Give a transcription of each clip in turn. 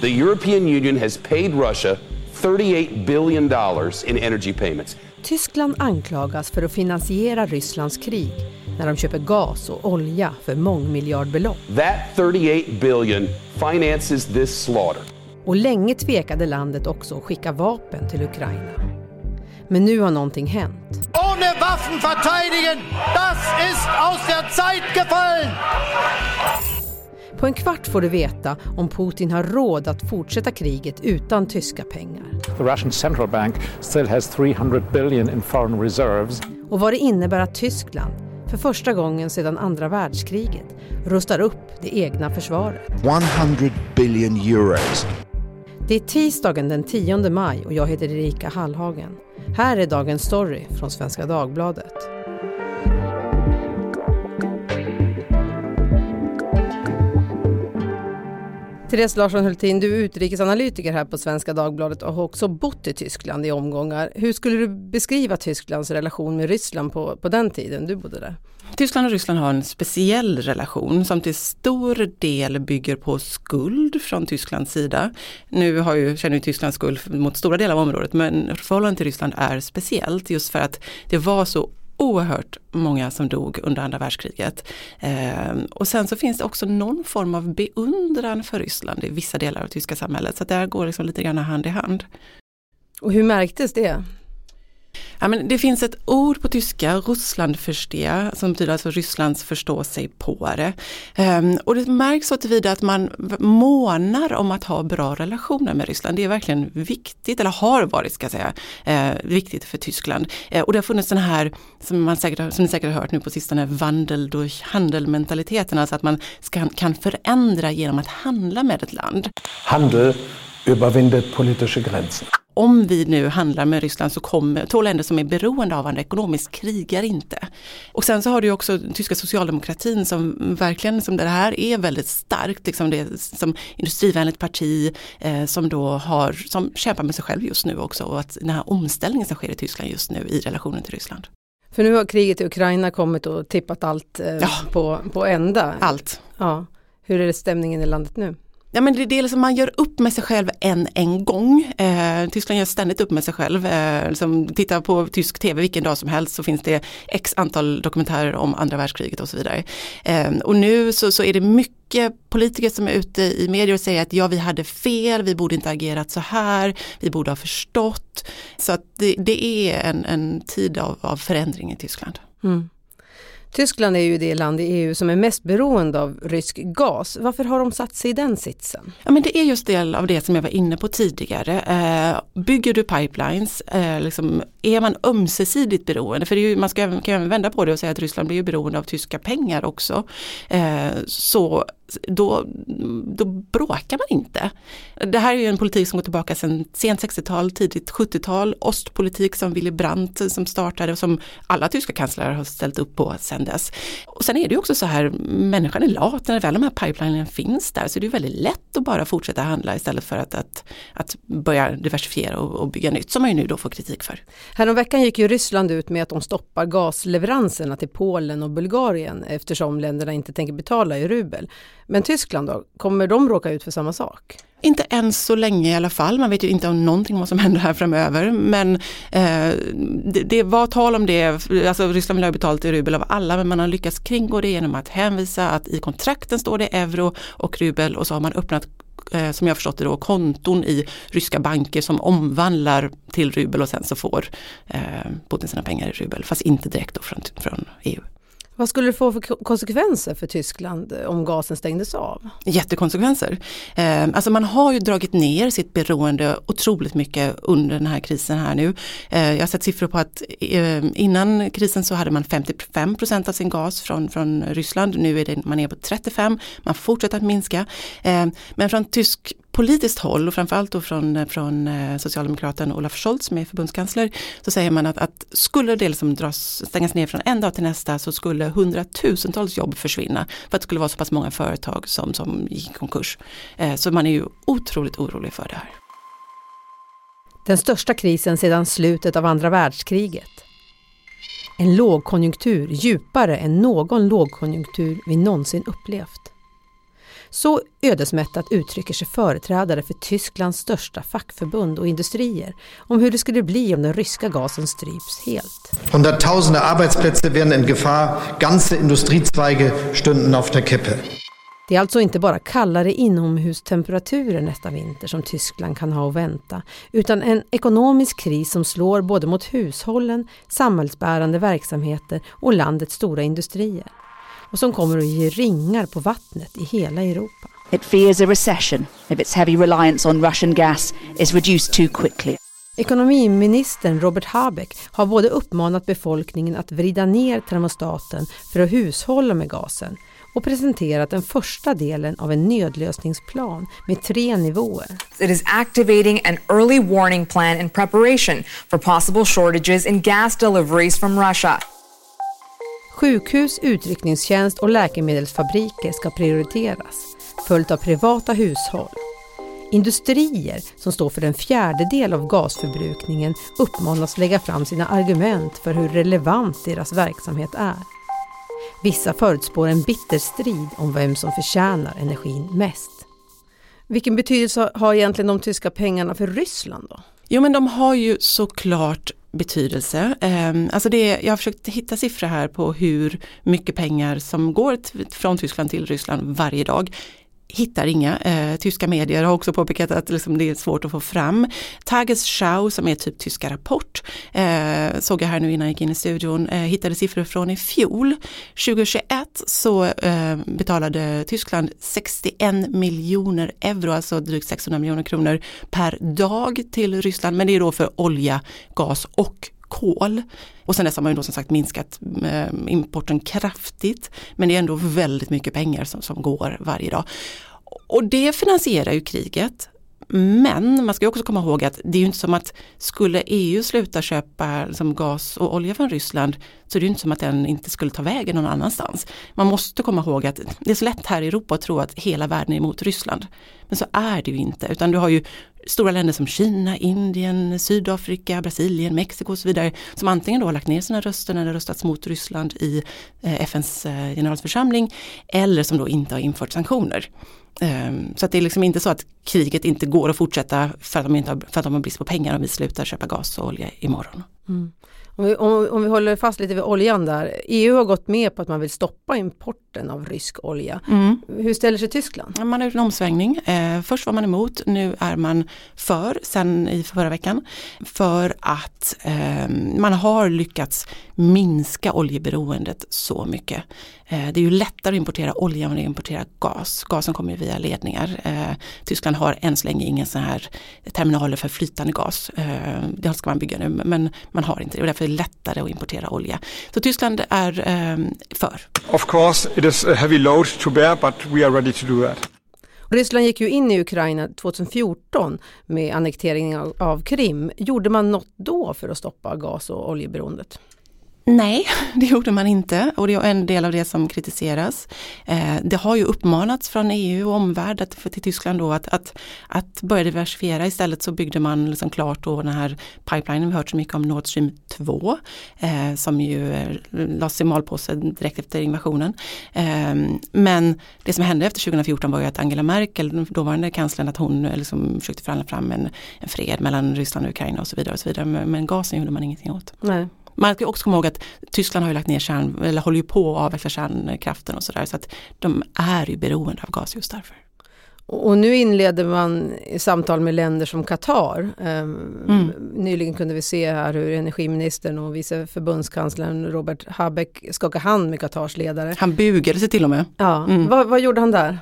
the European Union has paid Russia 38 billion dollars in energy payments. Tyskland anklagas för att finansiera Rysslands krig när de köper gas och olja för mångmiljardbelopp. That 38 billion finances this slaughter. Och länge tvekade landet också att skicka vapen till Ukraina. Men nu har någonting hänt. Ohne Waffen verteidigen, das ist aus der Zeit gefallen! På en kvart får du veta om Putin har råd att fortsätta kriget utan tyska pengar. The Russian central bank still has 300 billion in foreign reserves. Och vad det innebär att Tyskland, för första gången sedan andra världskriget, rustar upp det egna försvaret. 100 billion euros. Det är tisdagen den 10 maj och jag heter Erika Hallhagen. Här är dagens story från Svenska Dagbladet. Therese Larsson Hultin, du är utrikesanalytiker här på Svenska Dagbladet och har också bott i Tyskland i omgångar. Hur skulle du beskriva Tysklands relation med Ryssland på, på den tiden du bodde där? Tyskland och Ryssland har en speciell relation som till stor del bygger på skuld från Tysklands sida. Nu har ju, känner ju Tyskland skuld mot stora delar av området men förhållandet till Ryssland är speciellt just för att det var så oerhört många som dog under andra världskriget. Eh, och sen så finns det också någon form av beundran för Ryssland i vissa delar av tyska samhället. Så det här går liksom lite grann hand i hand. Och hur märktes det? Ja, men det finns ett ord på tyska, Russlandverstehe, som betyder alltså Rysslands förstå sig på det. Um, och det märks så tillvida att man månar om att ha bra relationer med Ryssland. Det är verkligen viktigt, eller har varit ska jag säga, eh, viktigt för Tyskland. Eh, och det har funnits den här, som, man säkert, som ni säkert har hört nu på sistone, vandel durch handel-mentaliteten, alltså att man ska, kan förändra genom att handla med ett land. Handel überwindet politische Grenzen om vi nu handlar med Ryssland så kommer två länder som är beroende av varandra ekonomiskt krigar inte. Och sen så har du också tyska socialdemokratin som verkligen, som det här är väldigt starkt, liksom det som industrivänligt parti eh, som då har, som kämpar med sig själv just nu också och att den här omställningen som sker i Tyskland just nu i relationen till Ryssland. För nu har kriget i Ukraina kommit och tippat allt eh, ja. på, på ända. Allt. Ja. Hur är det stämningen i landet nu? Ja, men det, det är liksom man gör upp med sig själv en en gång. Eh, Tyskland gör ständigt upp med sig själv. Eh, liksom, titta på tysk tv vilken dag som helst så finns det x antal dokumentärer om andra världskriget och så vidare. Eh, och nu så, så är det mycket politiker som är ute i medier och säger att ja vi hade fel, vi borde inte agerat så här, vi borde ha förstått. Så att det, det är en, en tid av, av förändring i Tyskland. Mm. Tyskland är ju det land i EU som är mest beroende av rysk gas. Varför har de satt sig i den sitsen? Ja, men det är just del av det som jag var inne på tidigare. Eh, bygger du pipelines, eh, liksom, är man ömsesidigt beroende, för ju, man ska, kan även vända på det och säga att Ryssland blir beroende av tyska pengar också. Eh, så då, då bråkar man inte. Det här är ju en politik som går tillbaka sedan sent 60-tal, tidigt 70-tal, ostpolitik som Willy Brandt eh, som startade och som alla tyska kanslerer har ställt upp på sedan dess. Och sen är det ju också så här, människan är lat, när väl de här pipelinen finns där så det är väldigt lätt att bara fortsätta handla istället för att, att, att börja diversifiera och, och bygga nytt som man ju nu då får kritik för. Häromveckan gick ju Ryssland ut med att de stoppar gasleveranserna till Polen och Bulgarien eftersom länderna inte tänker betala i rubel. Men Tyskland då, kommer de råka ut för samma sak? Inte än så länge i alla fall, man vet ju inte om någonting vad som händer här framöver. Men eh, det, det, var tal om det, alltså Ryssland vill ha betalt i rubel av alla men man har lyckats kringgå det genom att hänvisa att i kontrakten står det euro och rubel och så har man öppnat eh, som jag förstått det då, konton i ryska banker som omvandlar till rubel och sen så får eh, Putin sina pengar i rubel fast inte direkt då från, från EU. Vad skulle det få för konsekvenser för Tyskland eh, om gasen stängdes av? Jättekonsekvenser. Ehm, alltså man har ju dragit ner sitt beroende otroligt mycket under den här krisen här nu. Ehm, jag har sett siffror på att ehm, innan krisen så hade man 55 procent av sin gas från, från Ryssland. Nu är det, man är på 35, man fortsätter att minska. Men från tysk politiskt håll och framförallt då från, från eh, socialdemokraten Olaf Scholz som är förbundskansler så säger man att, att skulle det liksom dras, stängas ner från en dag till nästa så skulle hundratusentals jobb försvinna för att det skulle vara så pass många företag som, som gick i konkurs. Eh, så man är ju otroligt orolig för det här. Den största krisen sedan slutet av andra världskriget. En lågkonjunktur djupare än någon lågkonjunktur vi någonsin upplevt. Så ödesmättat uttrycker sig företrädare för Tysklands största fackförbund och industrier om hur det skulle bli om den ryska gasen stryps helt. Hunderttausende Arbeitsplätze wären in Gefahr, ganze Industriezweige stünden auf der Kippe. Det är alltså inte bara kallare inomhustemperaturer nästa vinter som Tyskland kan ha att vänta, utan en ekonomisk kris som slår både mot hushållen, samhällsbärande verksamheter och landets stora industrier. Och som kommer att ge ringar på vattnet i hela Europa. It fears a recession if its heavy reliance on Russian gas is reduced too quickly. Ekonomiministern Robert Habeck har både uppmanat befolkningen att vrida ner termostaten för att hushålla med gasen och presenterat den första delen av en nödlösningsplan med tre nivåer. It is activating an early warning plan in preparation for possible shortages in gas deliveries from Russia. Sjukhus, utryckningstjänst och läkemedelsfabriker ska prioriteras, följt av privata hushåll. Industrier, som står för en fjärdedel av gasförbrukningen, uppmanas lägga fram sina argument för hur relevant deras verksamhet är. Vissa förutspår en bitter strid om vem som förtjänar energin mest. Vilken betydelse har egentligen de tyska pengarna för Ryssland då? Jo men de har ju såklart betydelse. Ehm, alltså det, jag har försökt hitta siffror här på hur mycket pengar som går från Tyskland till Ryssland varje dag hittar inga. Eh, tyska medier har också påpekat att liksom, det är svårt att få fram. Tagesschau som är typ tyska Rapport eh, såg jag här nu innan jag gick in i studion, eh, hittade siffror från i fjol. 2021 så eh, betalade Tyskland 61 miljoner euro, alltså drygt 600 miljoner kronor per dag till Ryssland. Men det är då för olja, gas och kol. Och sen dess har man ju då som sagt minskat eh, importen kraftigt. Men det är ändå väldigt mycket pengar som, som går varje dag. Och det finansierar ju kriget. Men man ska också komma ihåg att det är ju inte som att skulle EU sluta köpa liksom gas och olja från Ryssland så är det inte som att den inte skulle ta vägen någon annanstans. Man måste komma ihåg att det är så lätt här i Europa att tro att hela världen är emot Ryssland. Men så är det ju inte utan du har ju stora länder som Kina, Indien, Sydafrika, Brasilien, Mexiko och så vidare som antingen då har lagt ner sina röster när det röstats mot Ryssland i eh, FNs eh, generalförsamling eller som då inte har infört sanktioner. Ehm, så att det är liksom inte så att kriget inte går att fortsätta för att de, inte har, för att de har brist på pengar om vi slutar köpa gas och olja imorgon. Mm. Om vi, om, om vi håller fast lite vid oljan där. EU har gått med på att man vill stoppa importen av rysk olja. Mm. Hur ställer sig Tyskland? Man har gjort en omsvängning. Eh, först var man emot, nu är man för, sen i förra veckan. För att eh, man har lyckats minska oljeberoendet så mycket. Eh, det är ju lättare att importera olja än att importera gas. Gasen kommer ju via ledningar. Eh, Tyskland har än så länge ingen sån här terminaler för flytande gas. Eh, det ska man bygga nu men man har inte det och därför är det lättare att importera olja. Så Tyskland är för. Of course it is a heavy load to bear but we are ready to do that. Ryssland gick ju in i Ukraina 2014 med annekteringen av Krim. Gjorde man något då för att stoppa gas och oljeberoendet? Nej, det gjorde man inte och det är en del av det som kritiseras. Eh, det har ju uppmanats från EU och omvärld till Tyskland då att, att, att börja diversifiera. Istället så byggde man liksom klart då den här pipelinen, vi har hört så mycket om Nord Stream 2 eh, som ju eh, lades i malpåse direkt efter invasionen. Eh, men det som hände efter 2014 var ju att Angela Merkel, dåvarande kanslern, att hon eh, liksom försökte förhandla fram en, en fred mellan Ryssland och Ukraina och så vidare. Och så vidare. Men, men gasen gjorde man ingenting åt. Nej. Man ska också komma ihåg att Tyskland har ju lagt ner kärn, eller håller ju på att avveckla kärnkraften och sådär. Så att de är ju beroende av gas just därför. Och nu inleder man samtal med länder som Qatar. Ehm, mm. Nyligen kunde vi se här hur energiministern och vice förbundskanslern Robert Habeck skakade hand med Qatars ledare. Han bugade sig till och med. Ja. Mm. Vad, vad gjorde han där?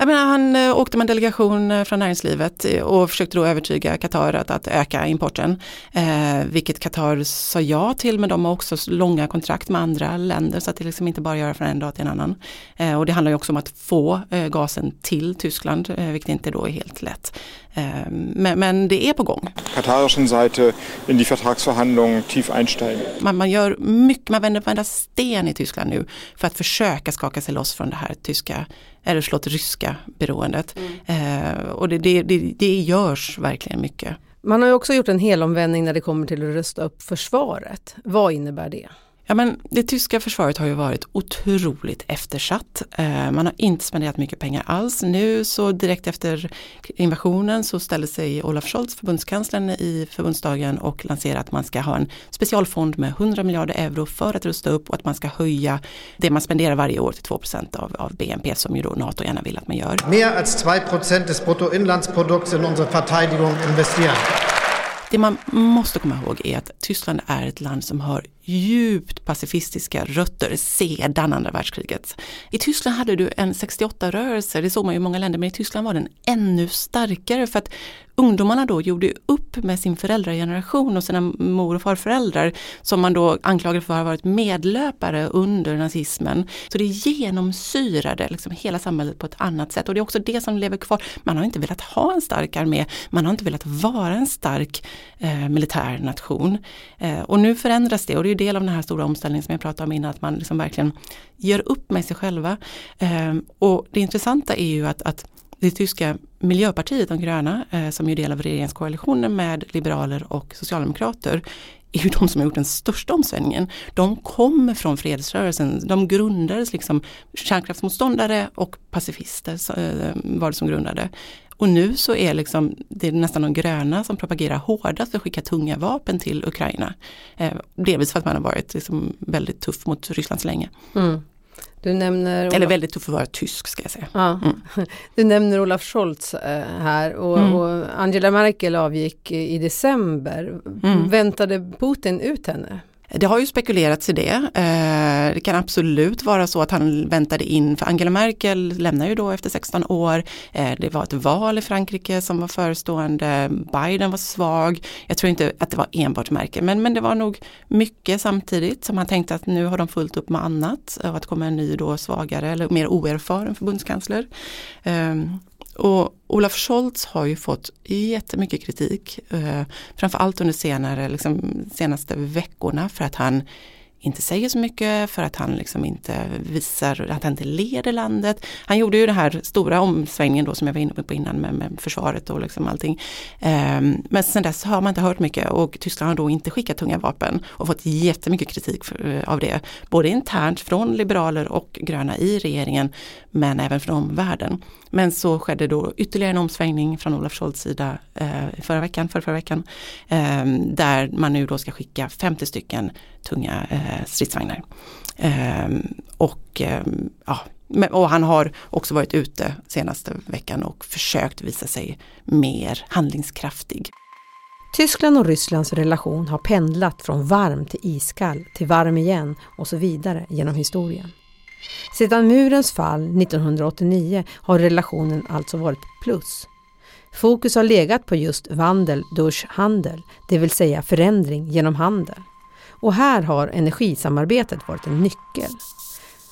Jag menar, han eh, åkte med en delegation eh, från näringslivet eh, och försökte då övertyga Qatar att, att öka importen. Eh, vilket Qatar sa ja till men de har också långa kontrakt med andra länder så att det liksom inte bara göra från en dag till en annan. Eh, och det handlar ju också om att få eh, gasen till Tyskland vilket inte då är helt lätt. Men, men, det är på gång. Katarischen Seite in die Vertragsverhandlungen tief einsteigen. Man, man gör mycket, man vänder varenda sten i Tyskland nu för att försöka skaka sig loss från det här tyska eller slått ryska beroendet. Mm. Eh, och det, det, det, det görs verkligen mycket. Man har ju också gjort en helomvändning när det kommer till att rusta upp försvaret. Vad innebär det? Ja, men det tyska försvaret har ju varit otroligt eftersatt. Eh, man har inte spenderat mycket pengar alls. Nu så direkt efter invasionen så ställde sig Olaf Scholz, förbundskanslern i förbundsdagen och lanserade att man ska ha en specialfond med 100 miljarder euro för att rusta upp och att man ska höja det man spenderar varje år till 2 av, av BNP som ju då NATO gärna vill att man gör. Mer als 2% des Bruttoinlandsprodukts in unsere Verteidigung investieren. Det man måste komma ihåg är att Tyskland är ett land som har djupt pacifistiska rötter sedan andra världskriget. I Tyskland hade du en 68-rörelse, det såg man ju i många länder, men i Tyskland var den ännu starkare för att ungdomarna då gjorde upp med sin föräldrageneration och sina mor och farföräldrar som man då anklagade för att ha varit medlöpare under nazismen. Så det genomsyrade liksom hela samhället på ett annat sätt och det är också det som lever kvar. Man har inte velat ha en stark armé, man har inte velat vara en stark eh, militär nation. Eh, och nu förändras det och det är del av den här stora omställningen som jag pratade om innan, att man liksom verkligen gör upp med sig själva. Eh, och det intressanta är ju att, att det tyska Miljöpartiet, de gröna, eh, som är del av regeringskoalitionen med liberaler och socialdemokrater, är ju de som har gjort den största omsvängningen. De kommer från fredsrörelsen, de grundades liksom kärnkraftsmotståndare och pacifister eh, var det som grundade. Och nu så är liksom, det är nästan de gröna som propagerar hårdast för att skicka tunga vapen till Ukraina. Eh, delvis för att man har varit liksom väldigt tuff mot Ryssland så länge. Mm. Du nämner Eller väldigt tuff för att vara tysk ska jag säga. Ja. Mm. Du nämner Olaf Scholz eh, här och, mm. och, Angela Merkel avgick i december. Mm. Väntade Putin ut henne? Det har ju spekulerats i det. Eh, det kan absolut vara så att han väntade in, för Angela Merkel lämnar ju då efter 16 år. Eh, det var ett val i Frankrike som var förestående. Biden var svag. Jag tror inte att det var enbart Merkel, men, men det var nog mycket samtidigt som han tänkte att nu har de fullt upp med annat och att komma en ny då svagare eller mer oerfaren förbundskansler. Ehm, och Olaf Scholz har ju fått jättemycket kritik, eh, framförallt under senare, liksom, senaste veckorna för att han inte säger så mycket för att han liksom inte visar att han inte leder landet. Han gjorde ju den här stora omsvängningen då som jag var inne på innan med, med försvaret och liksom allting. Um, men sen dess har man inte hört mycket och Tyskland har då inte skickat tunga vapen och fått jättemycket kritik för, uh, av det. Både internt från liberaler och gröna i regeringen men även från omvärlden. Men så skedde då ytterligare en omsvängning från Olaf Scholz sida uh, förra veckan, förra, förra veckan, um, där man nu då ska skicka 50 stycken tunga eh, stridsvagnar. Eh, och, eh, ja, och han har också varit ute senaste veckan och försökt visa sig mer handlingskraftig. Tyskland och Rysslands relation har pendlat från varm till iskall till varm igen och så vidare genom historien. Sedan murens fall 1989 har relationen alltså varit plus. Fokus har legat på just vandel durch handel, det vill säga förändring genom handel. Och här har energisamarbetet varit en nyckel.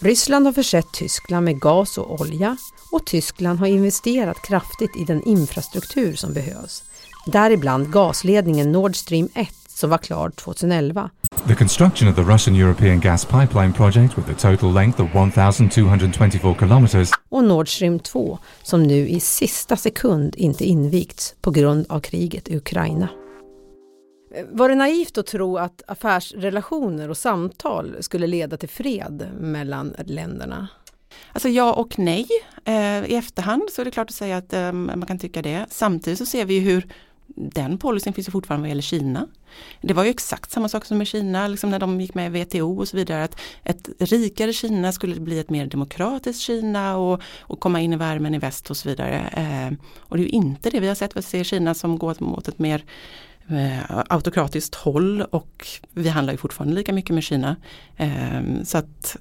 Ryssland har försett Tyskland med gas och olja och Tyskland har investerat kraftigt i den infrastruktur som behövs. Däribland gasledningen Nord Stream 1 som var klar 2011. The construction of the Russian European gas pipeline project with a total length of 1224 kilometers och Nord Stream 2 som nu i sista sekund inte invigts på grund av kriget i Ukraina. Var det naivt att tro att affärsrelationer och samtal skulle leda till fred mellan länderna? Alltså ja och nej. Eh, I efterhand så är det klart att säga att ehm, man kan tycka det. Samtidigt så ser vi hur den policyn finns ju fortfarande vad gäller Kina. Det var ju exakt samma sak som med Kina, liksom när de gick med i WTO och så vidare. Att ett rikare Kina skulle bli ett mer demokratiskt Kina och, och komma in i värmen i väst och så vidare. Eh, och det är ju inte det vi har sett, vi ser Kina som går mot ett mer eh, autokratiskt håll och vi handlar ju fortfarande lika mycket med Kina. Eh, så att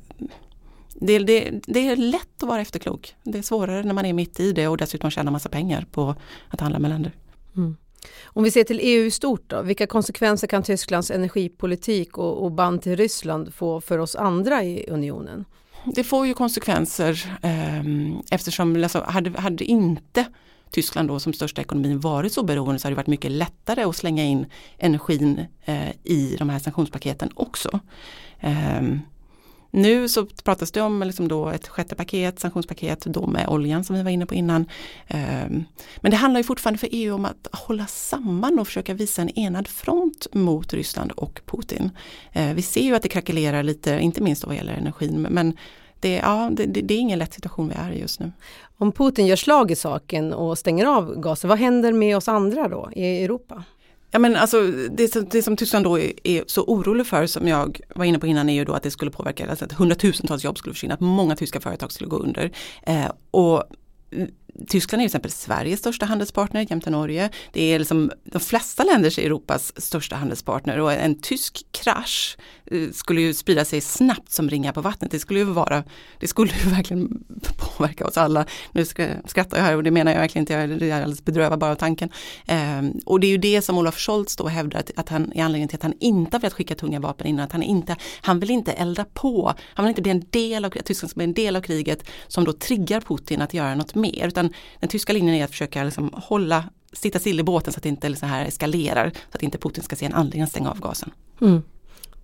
det, det, det, är lätt att vara efterklok. Det är svårare när man är mitt i det och dessutom tjänar massa pengar på att handla med länder. Mm. Om vi ser till EU i stort då, vilka konsekvenser kan Tysklands energipolitik och, och band till Ryssland få för oss andra i unionen? Det får ju konsekvenser eh, eftersom alltså, hade, hade inte Tyskland då som största ekonomin varit så beroende så har det varit mycket lättare att slänga in energin eh, i de här sanktionspaketen också. Eh, nu så pratas det om liksom då ett sjätte paket, sanktionspaket då med oljan som vi var inne på innan. Ehm, men det handlar ju fortfarande för EU om att hålla samman och försöka visa en enad front mot Ryssland och Putin. Eh, vi ser ju att det krackelerar lite, inte minst vad gäller energin, men det, ja, det, det, är ingen lätt situation vi är i just nu. Om Putin gör slag i saken och stänger av gasen, vad händer med oss andra då i Europa? Ja men alltså det, som, det som Tyskland då är, är, så orolig för som jag var inne på innan är ju då att det skulle påverka, alltså att hundratusentals jobb skulle försvinna, att många tyska företag skulle gå under. Eh, och Tyskland är till exempel Sveriges största handelspartner jämte Norge. Det är liksom de flesta länders Europas största handelspartner och en tysk krasch eh, skulle ju sprida sig snabbt som ringar på vattnet. Det skulle ju vara, det skulle ju verkligen påverka oss alla. Nu ska, skrattar jag här och det menar jag verkligen inte, jag är alldeles bedrövad bara av tanken. Ehm, och det är ju det som Olaf Scholz då hävdar att, att han är anledningen till att han inte har velat skicka tunga vapen innan, att han inte, han vill inte elda på, han vill inte bli en del av, Tyskland ska bli en del av kriget som då triggar Putin att göra något mer, utan den tyska linjen är att försöka liksom hålla, sitta still i båten så att det inte liksom här eskalerar, så att inte Putin ska se en anledning att stänga av gasen. Mm.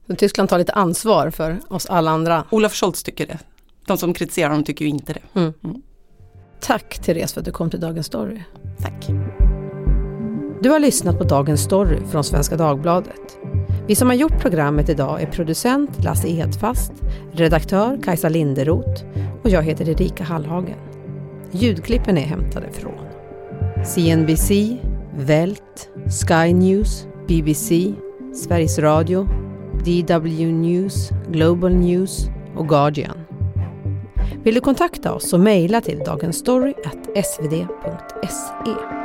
Så Tyskland tar lite ansvar för oss alla andra? Olaf Scholz tycker det. De som kritiserar honom tycker ju inte det. Mm. Mm. Tack Therese för att du kom till Dagens Story. Tack. Du har lyssnat på Dagens Story från Svenska Dagbladet. Vi som har gjort programmet idag är producent Lasse Edfast, redaktör Kajsa Linderoth och jag heter Erika Hallhagen. Ljudklippen är hämtade från CNBC, Welt, Sky News, BBC, Sveriges Radio, DW News, Global News och Guardian. Vill du kontakta oss så mejla till dagensstory.svd.se.